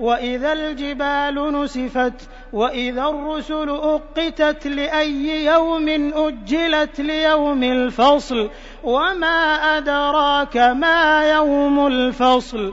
وإذا الجبال نسفت وإذا الرسل أقتت لأي يوم أجلت ليوم الفصل وما أدراك ما يوم الفصل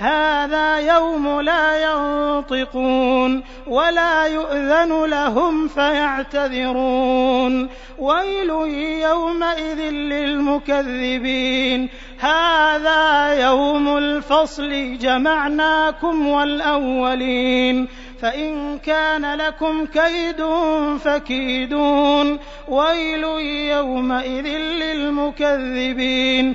هذا يوم لا ينطقون ولا يؤذن لهم فيعتذرون. ويل يومئذ للمكذبين. هذا يوم الفصل جمعناكم والأولين. فإن كان لكم كيد فكيدون. ويل يومئذ للمكذبين.